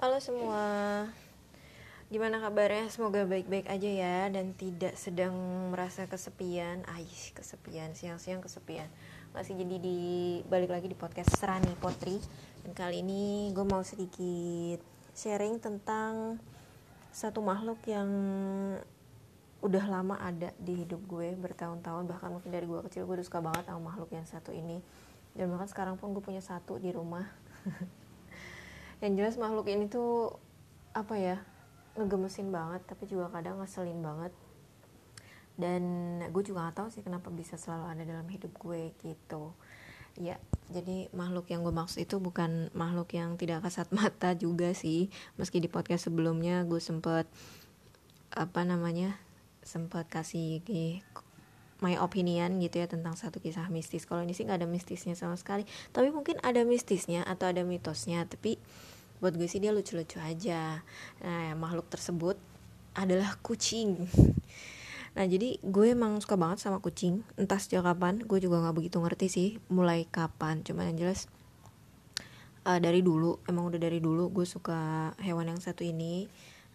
Halo semua. Gimana kabarnya? Semoga baik-baik aja ya Dan tidak sedang merasa kesepian. Aish, kesepian, siang-siang kesepian. Masih jadi di balik lagi di podcast Serani Potri. Dan kali ini gue mau sedikit sharing tentang Satu makhluk yang udah lama ada di hidup gue bertahun-tahun. Bahkan mungkin dari gue kecil gue udah suka banget sama makhluk yang satu ini. Dan bahkan sekarang pun gue punya satu di rumah yang jelas makhluk ini tuh apa ya ngegemesin banget tapi juga kadang ngeselin banget. Dan gue juga gak tahu sih kenapa bisa selalu ada dalam hidup gue gitu. Ya jadi makhluk yang gue maksud itu bukan makhluk yang tidak kasat mata juga sih. Meski di podcast sebelumnya gue sempet apa namanya sempet kasih my opinion gitu ya tentang satu kisah mistis. Kalau ini sih nggak ada mistisnya sama sekali. Tapi mungkin ada mistisnya atau ada mitosnya tapi buat gue sih dia lucu-lucu aja. Nah makhluk tersebut adalah kucing. Nah jadi gue emang suka banget sama kucing. Entah sejak kapan gue juga nggak begitu ngerti sih mulai kapan. Cuman yang jelas uh, dari dulu emang udah dari dulu gue suka hewan yang satu ini.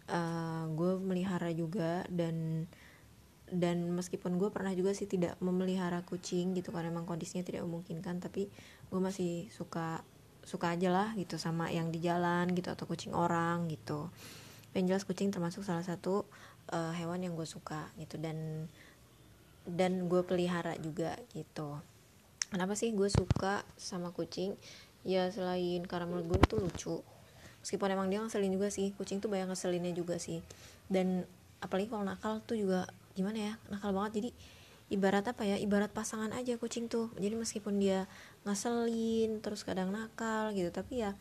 Uh, gue melihara juga dan dan meskipun gue pernah juga sih tidak memelihara kucing gitu karena emang kondisinya tidak memungkinkan tapi gue masih suka suka aja lah gitu sama yang di jalan gitu atau kucing orang gitu. Yang jelas kucing termasuk salah satu uh, hewan yang gue suka gitu dan dan gue pelihara juga gitu. Kenapa sih gue suka sama kucing? Ya selain karena menurut gue itu lucu. Meskipun emang dia ngeselin juga sih kucing tuh banyak ngeselinnya juga sih. Dan apalagi kalau nakal tuh juga gimana ya nakal banget. Jadi ibarat apa ya ibarat pasangan aja kucing tuh. Jadi meskipun dia ngaselin terus kadang nakal gitu tapi ya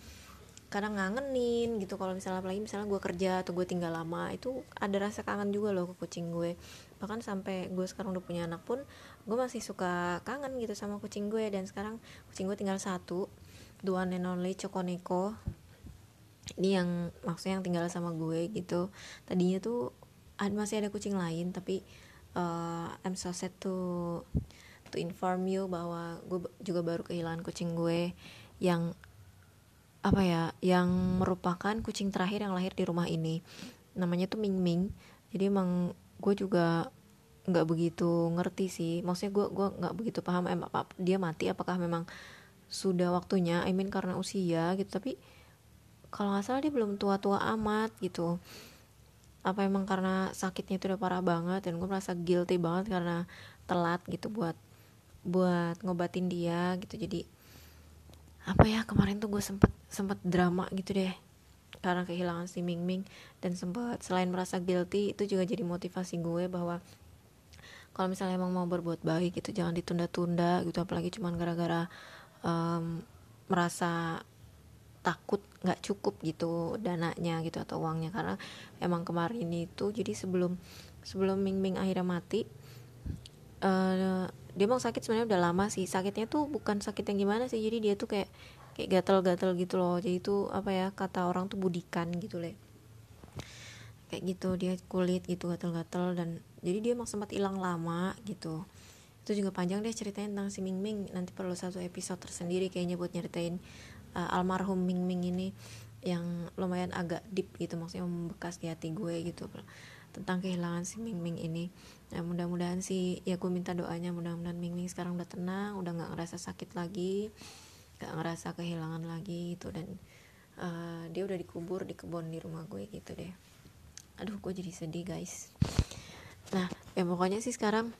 kadang ngangenin gitu. Kalau misalnya apalagi misalnya gue kerja atau gue tinggal lama itu ada rasa kangen juga loh ke kucing gue. Bahkan sampai gue sekarang udah punya anak pun gue masih suka kangen gitu sama kucing gue. Dan sekarang kucing gue tinggal satu dua and only Cokoneko ini yang maksudnya yang tinggal sama gue gitu. Tadinya tuh masih ada kucing lain tapi uh, I'm so sad to to inform you bahwa gue juga baru kehilangan kucing gue yang apa ya yang merupakan kucing terakhir yang lahir di rumah ini. Namanya tuh Ming Ming. Jadi emang gue juga nggak begitu ngerti sih. Maksudnya gue gue nggak begitu paham em apa dia mati apakah memang sudah waktunya I mean karena usia gitu. Tapi kalau nggak salah dia belum tua-tua amat gitu apa emang karena sakitnya itu udah parah banget dan gue merasa guilty banget karena telat gitu buat buat ngobatin dia gitu. Jadi apa ya kemarin tuh gue sempet sempet drama gitu deh karena kehilangan si Ming Ming dan sempet selain merasa guilty itu juga jadi motivasi gue bahwa kalau misalnya emang mau berbuat baik gitu jangan ditunda-tunda gitu. Apalagi cuman gara-gara um, merasa takut nggak cukup gitu dananya gitu atau uangnya. Karena emang kemarin itu jadi sebelum sebelum Ming Ming akhirnya mati uh, dia emang sakit sebenarnya udah lama sih. Sakitnya tuh bukan sakit yang gimana sih jadi dia tuh kayak kayak gatel-gatel gitu loh. Jadi itu apa ya kata orang tuh budikan gitu le. Kayak gitu dia kulit gitu gatel-gatel dan jadi dia emang sempat hilang lama gitu. Itu juga panjang deh ceritanya tentang si Ming Ming nanti perlu satu episode tersendiri kayaknya buat nyeritain uh, almarhum Ming Ming ini yang lumayan agak deep gitu maksudnya membekas di hati gue gitu tentang kehilangan si Ming Ming ini. Nah mudah-mudahan sih ya gue minta doanya mudah-mudahan Ming Ming sekarang udah tenang udah nggak ngerasa sakit lagi nggak ngerasa kehilangan lagi gitu. Dan uh, dia udah dikubur di kebun di rumah gue gitu deh. Aduh gue jadi sedih guys. Nah ya pokoknya sih sekarang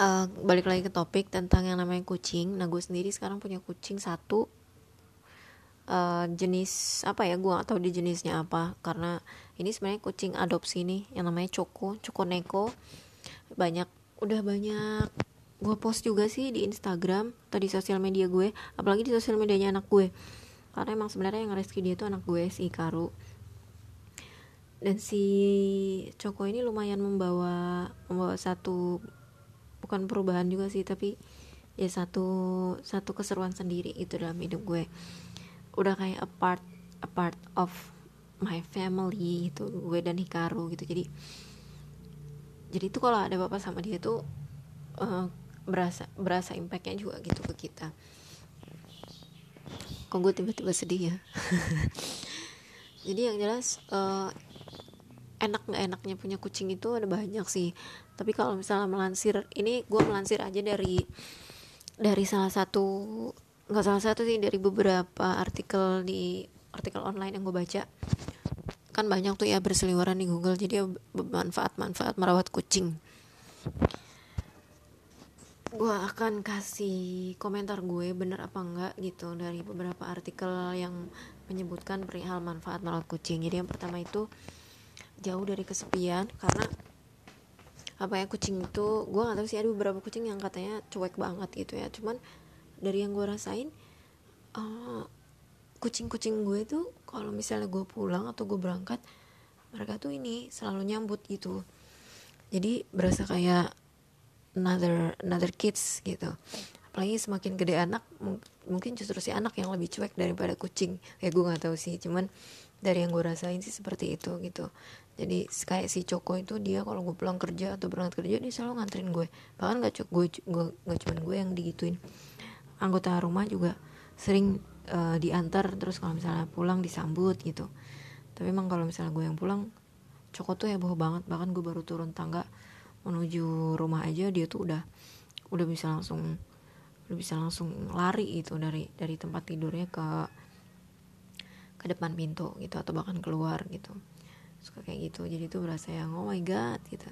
uh, balik lagi ke topik tentang yang namanya kucing. Nah gue sendiri sekarang punya kucing satu uh, jenis apa ya gue gak tahu di jenisnya apa karena ini sebenarnya kucing adopsi nih yang namanya Choco Choco Neko. Banyak udah banyak. Gue post juga sih di Instagram atau di sosial media gue apalagi di sosial medianya anak gue. Karena emang sebenarnya yang rezeki dia tuh anak gue si Karu dan si Choco ini lumayan membawa membawa satu bukan perubahan juga sih tapi ya satu satu keseruan sendiri itu dalam hidup gue udah kayak a part a part of my family gitu gue dan Hikaru gitu. Jadi jadi itu kalau ada bapak sama dia tuh uh, berasa berasa impactnya juga gitu ke kita. Kok gue tiba-tiba sedih ya? Jadi yang jelas uh, enak nggak enaknya punya kucing itu ada banyak sih. Tapi kalau misalnya melansir ini gue melansir aja dari dari salah satu nggak salah satu sih dari beberapa artikel di artikel online yang gue baca. Kan banyak tuh ya berseliweran di Google jadi manfaat-manfaat merawat kucing. Gue akan kasih komentar gue bener apa enggak gitu dari beberapa artikel yang menyebutkan perihal manfaat merawat kucing. Jadi yang pertama itu jauh dari kesepian karena apa ya kucing itu gue gak tahu sih ada beberapa kucing yang katanya cuek banget gitu ya. Cuman dari yang gue rasain uh, kucing-kucing gue tuh kalau misalnya gue pulang atau gue berangkat mereka tuh ini selalu nyambut gitu. Jadi berasa kayak another another kids gitu. Apalagi semakin gede anak mungkin justru si anak yang lebih cuek daripada kucing. Ya gue nggak tahu sih cuman dari yang gue rasain sih seperti itu gitu. Jadi kayak si Coko itu dia kalau gue pulang kerja atau berangkat kerja dia selalu nganterin gue bahkan gak gue gue cuman gue yang digituin anggota rumah juga sering uh, diantar terus kalau misalnya pulang disambut gitu. Tapi emang kalau misalnya gue yang pulang Coko tuh heboh banget. Bahkan gue baru turun tangga menuju rumah aja dia tuh udah udah bisa langsung udah bisa langsung lari itu dari dari tempat tidurnya ke ke depan pintu gitu atau bahkan keluar gitu. Suka kayak gitu. Jadi tuh berasa yang oh my god gitu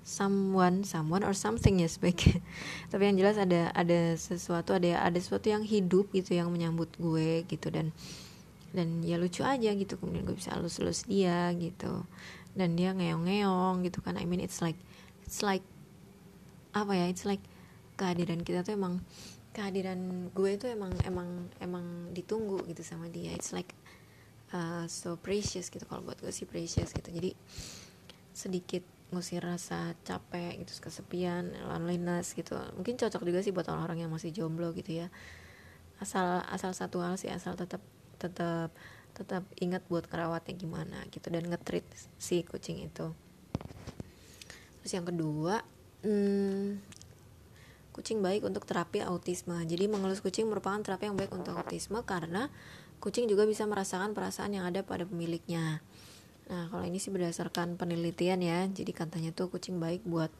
someone someone or something ya sebaiknya. Tapi yang jelas ada ada sesuatu ada ada sesuatu yang hidup gitu yang menyambut gue gitu dan dan ya lucu aja gitu. Kemudian gue bisa halus-halus dia gitu. Dan dia ngeong-ngeong gitu kan. I mean it's like it's like apa ya it's like kehadiran kita tuh emang kehadiran gue itu emang emang emang ditunggu gitu sama dia. It's like uh, so precious gitu. Kalau buat gue sih precious gitu. Jadi sedikit ngusir rasa capek gitu kesepian loneliness gitu. Mungkin cocok juga sih buat orang-orang yang masih jomblo gitu ya. Asal asal satu hal sih asal tetap tetap tetap ingat buat kerawatnya gimana gitu dan ngetrit si kucing itu. Terus yang kedua hmm, kucing baik untuk terapi autisme. Jadi mengelus kucing merupakan terapi yang baik untuk autisme karena kucing juga bisa merasakan perasaan yang ada pada pemiliknya Nah, kalau ini sih berdasarkan penelitian ya. Jadi katanya tuh kucing baik buat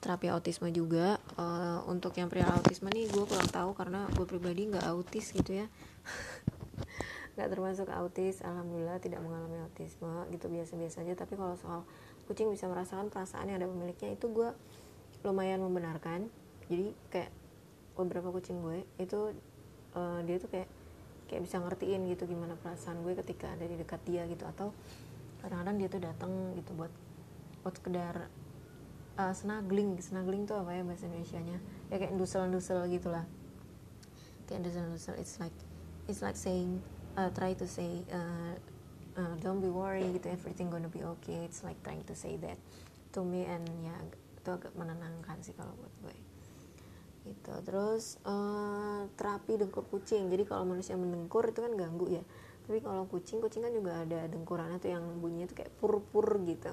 terapi autisme juga. Uh, untuk yang pria autisme nih gue kurang tahu karena gue pribadi nggak autis gitu ya. nggak termasuk autis, alhamdulillah tidak mengalami autisme gitu biasa-biasa aja. Tapi kalau soal kucing bisa merasakan perasaan yang ada pemiliknya itu gue lumayan membenarkan. Jadi kayak beberapa kucing gue itu uh, dia tuh kayak kayak bisa ngertiin gitu gimana perasaan gue ketika ada di dekat dia gitu atau kadang-kadang dia tuh datang gitu buat buat sekedar uh, snuggling snuggling tuh apa ya bahasa Indonesia nya ya kayak dusel-dusel gitulah. Kayak dusel-dusel. It's like it's like saying uh, try to say uh, uh, don't be worried gitu everything gonna be okay. It's like trying to say that to me and ya itu agak menenangkan sih kalau buat gue. Gitu. Terus uh, terapi dengkur kucing. Jadi kalau manusia mendengkur itu kan ganggu ya tapi kalau kucing kucing kan juga ada dengkurannya tuh yang bunyinya tuh kayak pur-pur gitu.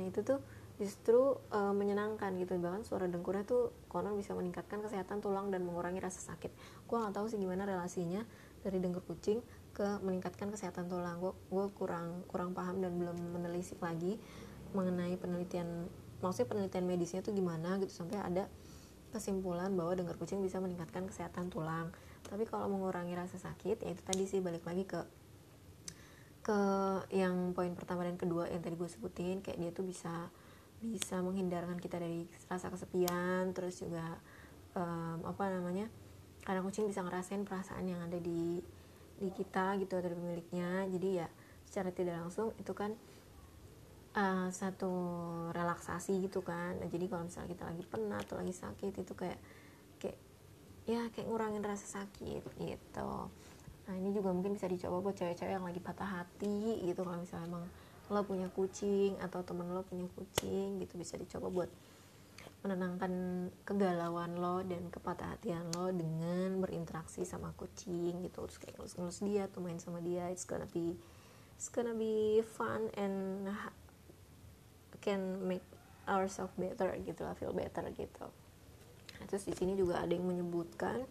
Nah itu tuh justru e, menyenangkan gitu. Bahkan suara dengkurnya tuh konon bisa meningkatkan kesehatan tulang dan mengurangi rasa sakit. Gue nggak tahu sih gimana relasinya dari dengkur kucing ke meningkatkan kesehatan tulang. Gue gue kurang kurang paham dan belum menelisik lagi mengenai penelitian maksudnya penelitian medisnya tuh gimana gitu. Sampai ada kesimpulan bahwa dengkur kucing bisa meningkatkan kesehatan tulang. Tapi kalau mengurangi rasa sakit ya itu tadi sih balik lagi ke ke yang poin pertama dan kedua yang tadi gue sebutin kayak dia tuh bisa bisa menghindarkan kita dari rasa kesepian terus juga um, apa namanya karena kucing bisa ngerasain perasaan yang ada di di kita gitu dari pemiliknya. Jadi ya secara tidak langsung itu kan uh, satu relaksasi gitu kan. Nah, jadi kalau misalnya kita lagi penat atau lagi sakit itu kayak ya kayak ngurangin rasa sakit gitu nah ini juga mungkin bisa dicoba buat cewek-cewek yang lagi patah hati gitu kalau misalnya emang lo punya kucing atau temen lo punya kucing gitu bisa dicoba buat menenangkan kegalauan lo dan kepatah hatian lo dengan berinteraksi sama kucing gitu. Terus kayak ngelus-ngelus dia atau main sama dia it's gonna be it's gonna be fun and can make ourselves better gitu lah feel better gitu. Terus di sini juga ada yang menyebutkan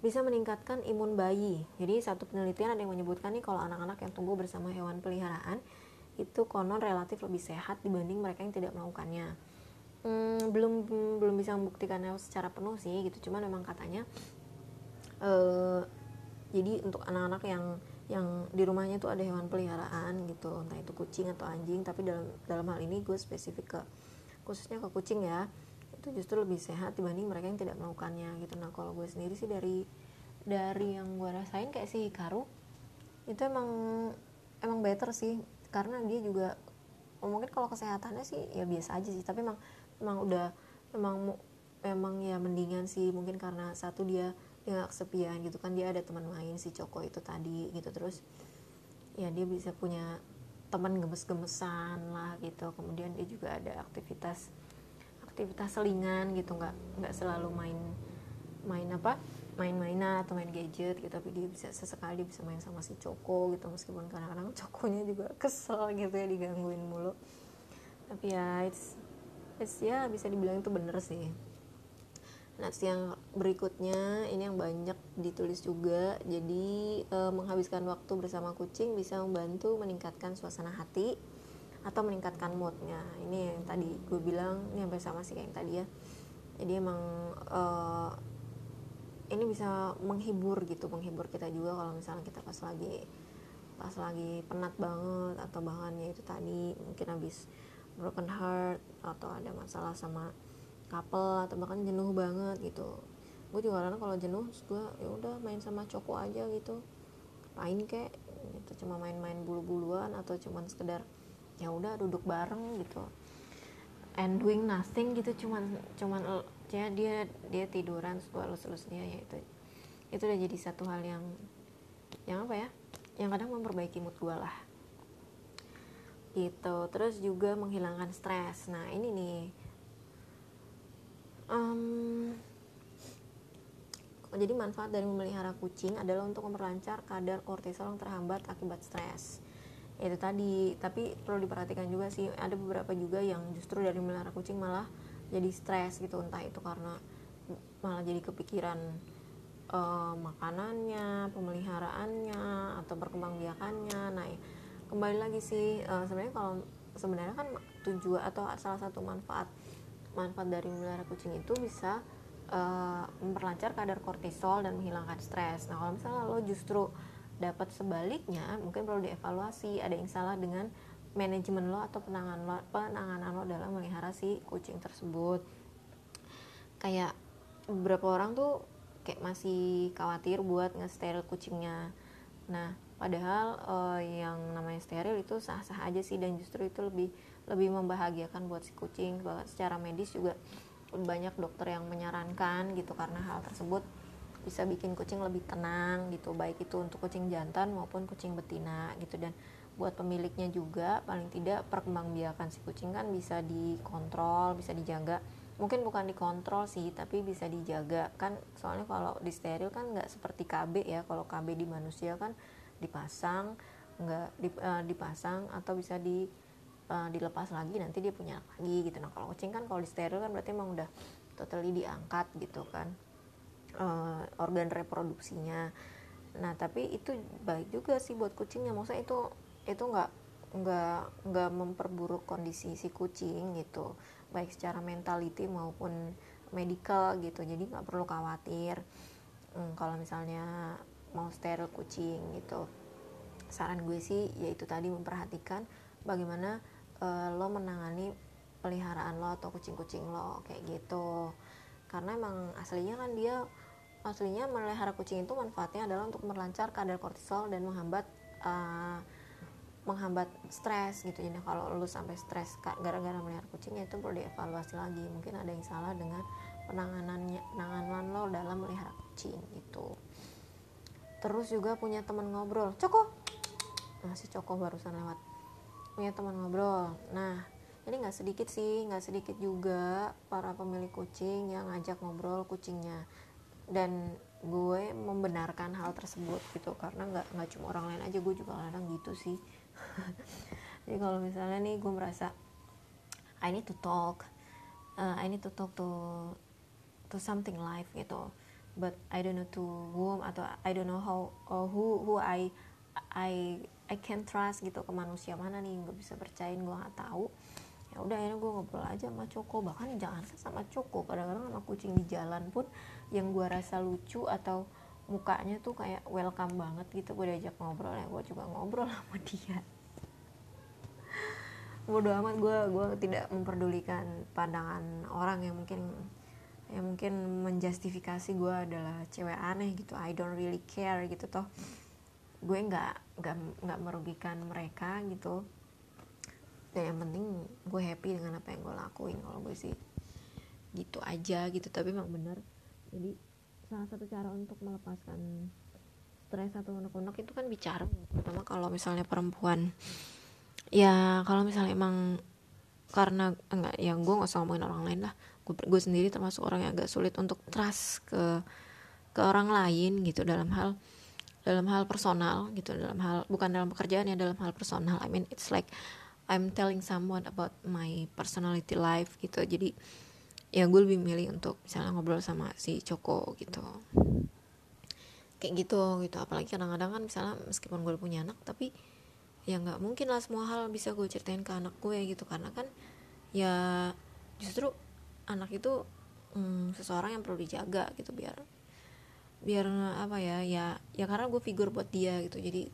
bisa meningkatkan imun bayi. Jadi satu penelitian ada yang menyebutkan nih kalau anak-anak yang tumbuh bersama hewan peliharaan itu konon relatif lebih sehat dibanding mereka yang tidak melakukannya. Hmm, belum belum bisa membuktikannya secara penuh sih gitu, cuman memang katanya uh, jadi untuk anak-anak yang yang di rumahnya tuh ada hewan peliharaan gitu, entah itu kucing atau anjing, tapi dalam dalam hal ini gue spesifik ke khususnya ke kucing ya itu justru lebih sehat dibanding mereka yang tidak melakukannya gitu. Nah kalau gue sendiri sih dari dari yang gue rasain kayak si Hikaru itu emang emang better sih. Karena dia juga mungkin kalau kesehatannya sih ya biasa aja sih. Tapi emang emang udah emang emang ya mendingan sih. Mungkin karena satu dia dia gak kesepian gitu kan. Dia ada teman main si Coko itu tadi gitu. Terus ya dia bisa punya teman gemes-gemesan lah gitu. Kemudian dia juga ada aktivitas aktivitas selingan gitu nggak nggak selalu main main apa main-mainan atau main gadget gitu tapi dia bisa sesekali bisa main sama si Coko gitu meskipun kadang-kadang Cokonya juga kesel gitu ya digangguin mulu tapi ya it's, it's ya bisa dibilang itu bener sih Nah, yang berikutnya ini yang banyak ditulis juga. Jadi e, menghabiskan waktu bersama kucing bisa membantu meningkatkan suasana hati, atau meningkatkan moodnya. Ini yang tadi gue bilang ini hampir sama sih kayak yang tadi ya. Jadi emang uh, ini bisa menghibur gitu menghibur kita juga kalau misalnya kita pas lagi pas lagi penat banget atau bahannya itu tadi mungkin habis broken heart atau ada masalah sama couple atau bahkan jenuh banget gitu. Gue juga kadang kalau jenuh gue ya udah main sama coko aja gitu. Main kek itu cuma main-main bulu-buluan atau cuman sekedar ya udah duduk bareng gitu. And doing nothing gitu cuman cuman ya dia dia tiduran gue lus dia ya itu itu udah jadi satu hal yang yang apa ya yang kadang memperbaiki mood gue lah. Gitu terus juga menghilangkan stres. Nah ini nih. Um, jadi manfaat dari memelihara kucing adalah untuk memperlancar kadar kortisol yang terhambat akibat stres itu tadi. Tapi perlu diperhatikan juga sih ada beberapa juga yang justru dari melihara kucing malah jadi stres gitu. Entah itu karena malah jadi kepikiran uh, makanannya pemeliharaannya atau perkembangbiakannya. Nah kembali lagi sih uh, sebenarnya kalau sebenarnya kan tujuan atau salah satu manfaat manfaat dari melihara kucing itu bisa uh, memperlancar kadar kortisol dan menghilangkan stres. Nah kalau misalnya lo justru dapat sebaliknya mungkin perlu dievaluasi ada yang salah dengan manajemen lo atau penanganan lo penanganan lo dalam melihara si kucing tersebut. Kayak beberapa orang tuh kayak masih khawatir buat ngesteril kucingnya. Nah padahal uh, yang namanya steril itu sah-sah aja sih dan justru itu lebih lebih membahagiakan buat si kucing. Bahkan secara medis juga banyak dokter yang menyarankan gitu karena hal tersebut bisa bikin kucing lebih tenang gitu baik itu untuk kucing jantan maupun kucing betina gitu. Dan buat pemiliknya juga paling tidak perkembangbiakan si kucing kan bisa dikontrol bisa dijaga. Mungkin bukan dikontrol sih tapi bisa dijaga. Kan soalnya kalau di steril kan nggak seperti KB ya kalau KB di manusia kan dipasang nggak uh, dipasang atau bisa di uh, dilepas lagi nanti dia punya lagi gitu. Nah kalau kucing kan kalau di steril kan berarti emang udah totally diangkat gitu kan uh, organ reproduksinya. Nah tapi itu baik juga sih buat kucingnya. Maksudnya itu itu nggak nggak nggak memperburuk kondisi si kucing gitu. Baik secara mentality maupun medikal gitu. Jadi nggak perlu khawatir hmm, kalau misalnya mau steril kucing gitu. Saran gue sih yaitu tadi memperhatikan bagaimana uh, lo menangani peliharaan lo atau kucing-kucing lo kayak gitu karena emang aslinya kan dia aslinya melihara kucing itu manfaatnya adalah untuk melancar kadar kortisol dan menghambat uh, menghambat stres gitu. Jadi kalau lu sampai stres gara-gara melihara kucingnya itu perlu dievaluasi lagi. Mungkin ada yang salah dengan penanganannya penanganan lo dalam melihara kucing gitu. Terus juga punya teman ngobrol. Coko! Nah si Coko barusan lewat. Punya teman ngobrol. Nah ini nggak sedikit sih nggak sedikit juga para pemilik kucing yang ngajak ngobrol kucingnya. Dan gue membenarkan hal tersebut gitu karena nggak nggak cuma orang lain aja gue juga kadang gitu sih. Jadi kalau misalnya nih gue merasa I need to talk uh, I need to talk to to something live gitu. But I don't know to whom atau I don't know how uh, who who I I I can trust gitu ke manusia mana nih gue bisa percayain gue nggak tahu udah akhirnya gue ngobrol aja sama Coko. Bahkan jangan sama Coko. Kadang-kadang sama kucing di jalan pun yang gue rasa lucu atau mukanya tuh kayak welcome banget gitu. Gue diajak ngobrol ya. Gue juga ngobrol sama dia. Bodoh amat gue gue tidak memperdulikan pandangan orang yang mungkin yang mungkin menjustifikasi gue adalah cewek aneh gitu. I don't really care gitu toh. Gue nggak nggak nggak merugikan mereka gitu dan yang penting gue happy dengan apa yang gue lakuin. Kalau gue sih gitu aja gitu tapi emang bener. Jadi salah satu cara untuk melepaskan stres atau unek-unek itu kan bicara. Terutama kalau misalnya perempuan ya kalau misalnya emang karena enggak ya gue nggak usah ngomongin orang lain lah. Gue gue sendiri termasuk orang yang agak sulit untuk trust ke ke orang lain gitu dalam hal dalam hal personal gitu dalam hal bukan dalam pekerjaan ya dalam hal personal. I mean it's like I'm telling someone about my personality life gitu. Jadi ya gue lebih milih untuk misalnya ngobrol sama si Coko gitu. Kayak gitu gitu. Apalagi kadang-kadang kan misalnya meskipun gue punya anak tapi ya nggak mungkin lah semua hal bisa gue ceritain ke anak gue gitu. Karena kan ya justru anak itu hmm, seseorang yang perlu dijaga gitu biar biar apa ya ya ya karena gue figur buat dia gitu. Jadi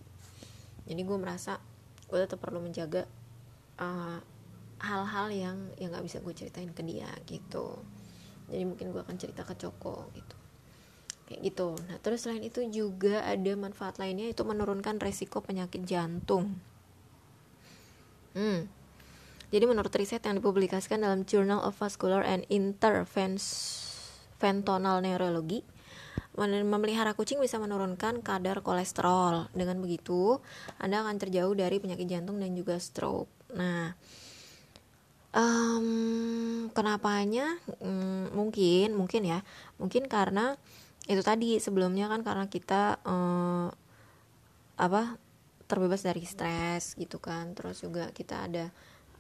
jadi gue merasa gue tetap perlu menjaga eh, hal-hal yang yang nggak bisa gue ceritain ke dia gitu. Jadi mungkin gue akan cerita ke Coko gitu. Kayak gitu. Nah terus selain itu juga ada manfaat lainnya itu menurunkan resiko penyakit jantung. Hmm. Jadi menurut riset yang dipublikasikan dalam Journal of Vascular and Interventional Neurology memelihara kucing bisa menurunkan kadar kolesterol. Dengan begitu, Anda akan terjauh dari penyakit jantung dan juga stroke. Nah, um, kenapanya? Hmm, mungkin, mungkin ya, mungkin karena itu tadi sebelumnya kan karena kita uh, apa terbebas dari stres gitu kan. Terus juga kita ada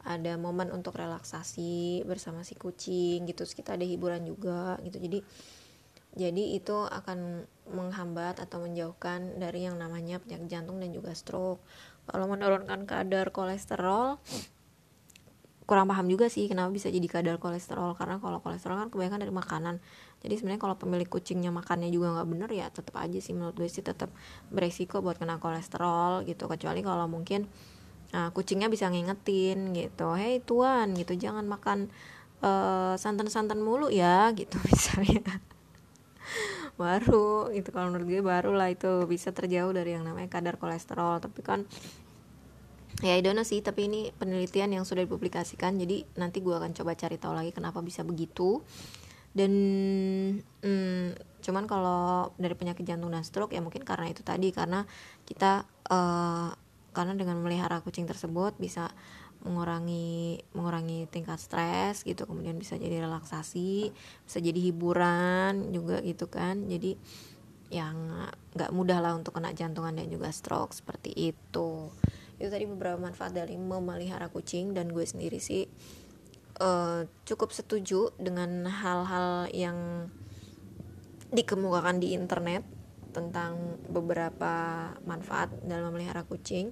ada momen untuk relaksasi bersama si kucing gitu. Terus kita ada hiburan juga gitu. Jadi jadi itu akan menghambat atau menjauhkan dari yang namanya penyakit jantung dan juga stroke kalau menurunkan kadar kolesterol kurang paham juga sih kenapa bisa jadi kadar kolesterol. Karena kalau kolesterol kan kebanyakan dari makanan. Jadi sebenarnya kalau pemilik kucingnya makannya juga nggak bener ya tetap aja sih menurut gue sih tetap beresiko buat kena kolesterol gitu. Kecuali kalau mungkin uh, kucingnya bisa ngingetin gitu hei tuan gitu jangan makan uh, santan-santan mulu ya gitu misalnya baru gitu kalau menurut gue baru lah itu bisa terjauh dari yang namanya kadar kolesterol. Tapi kan ya I don't sih tapi ini penelitian yang sudah dipublikasikan jadi nanti gue akan coba cari tahu lagi kenapa bisa begitu. Dan hmm, cuman kalau dari penyakit jantung dan stroke ya mungkin karena itu tadi karena kita uh, karena dengan melihara kucing tersebut bisa mengurangi mengurangi tingkat stres gitu kemudian bisa jadi relaksasi bisa jadi hiburan juga gitu kan. Jadi yang nggak mudah lah untuk kena jantungan dan juga stroke seperti itu. Itu tadi beberapa manfaat dari memelihara kucing dan gue sendiri sih uh, cukup setuju dengan hal-hal yang dikemukakan di internet tentang beberapa manfaat dalam memelihara kucing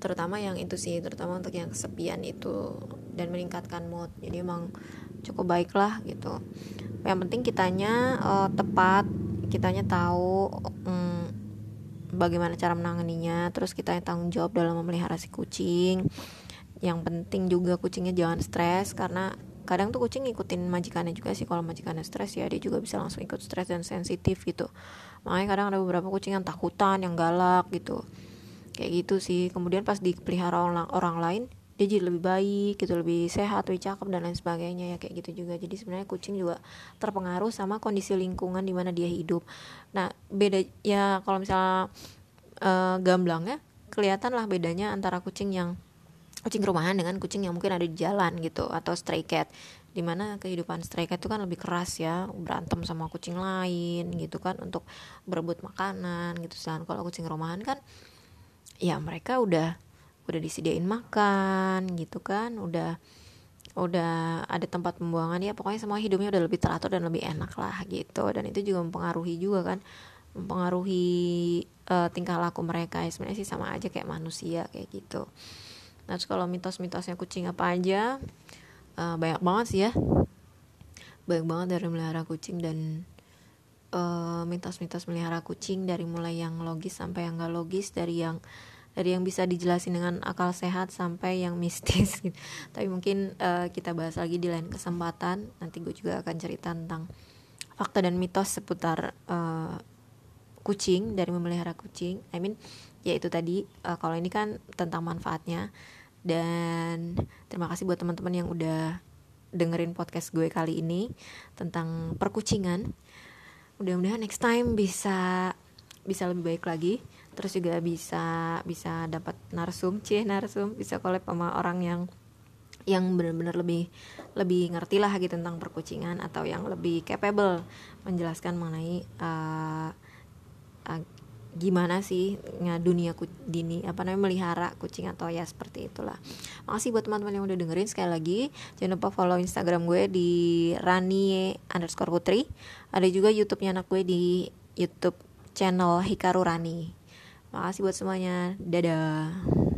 terutama yang itu sih terutama untuk yang kesepian itu dan meningkatkan mood. Jadi emang cukup baik lah gitu. Yang penting kitanya uh, tepat kitanya tahu um, bagaimana cara menanganinya terus kita yang tanggung jawab dalam memelihara si kucing. Yang penting juga kucingnya jangan stres karena kadang tuh kucing ngikutin majikannya juga sih. Kalau majikannya stres ya dia juga bisa langsung ikut stres dan sensitif gitu. Makanya kadang ada beberapa kucing yang takutan yang galak gitu kayak gitu sih. Kemudian pas dipelihara orang, orang lain dia jadi lebih baik gitu lebih sehat lebih cakep dan lain sebagainya. Ya kayak gitu juga. Jadi sebenarnya kucing juga terpengaruh sama kondisi lingkungan di mana dia hidup. Nah beda ya kalau misalnya uh, gamblang ya kelihatan lah bedanya antara kucing yang kucing rumahan dengan kucing yang mungkin ada di jalan gitu atau stray cat. Di mana kehidupan stray cat itu kan lebih keras ya. Berantem sama kucing lain gitu kan untuk berebut makanan gitu. Sedangkan kalau kucing rumahan kan ya mereka udah udah disediain makan gitu kan udah udah ada tempat pembuangan. Ya pokoknya semua hidupnya udah lebih teratur dan lebih enak lah gitu. Dan itu juga mempengaruhi juga kan mempengaruhi uh, tingkah laku mereka. Ya sebenarnya sih sama aja kayak manusia kayak gitu. Nah terus kalau mitos-mitosnya kucing apa aja uh, banyak banget sih ya. Banyak banget dari melihara kucing dan uh, mitos-mitos melihara kucing dari mulai yang logis sampai yang gak logis dari yang dari yang bisa dijelasin dengan akal sehat sampai yang mistis gitu. Tapi mungkin uh, kita bahas lagi di lain kesempatan. Nanti gue juga akan cerita tentang fakta dan mitos seputar uh, kucing dari memelihara kucing. I mean, ya itu tadi. Uh, kalau ini kan tentang manfaatnya. Dan terima kasih buat teman-teman yang udah dengerin podcast gue kali ini tentang perkucingan. Mudah-mudahan next time bisa bisa lebih baik lagi. Terus juga bisa bisa dapat narsum cie narsum. Bisa collab sama orang yang yang benar-benar lebih lebih ngerti lah gitu tentang perkucingan atau yang lebih capable menjelaskan mengenai uh, uh, gimana sih dunia dini apa namanya melihara kucing atau ya seperti itulah makasih buat teman-teman yang udah dengerin sekali lagi jangan lupa follow instagram gue di rani underscore putri ada juga youtube-nya anak gue di youtube channel Hikaru Rani Makasih buat semuanya. Dadah.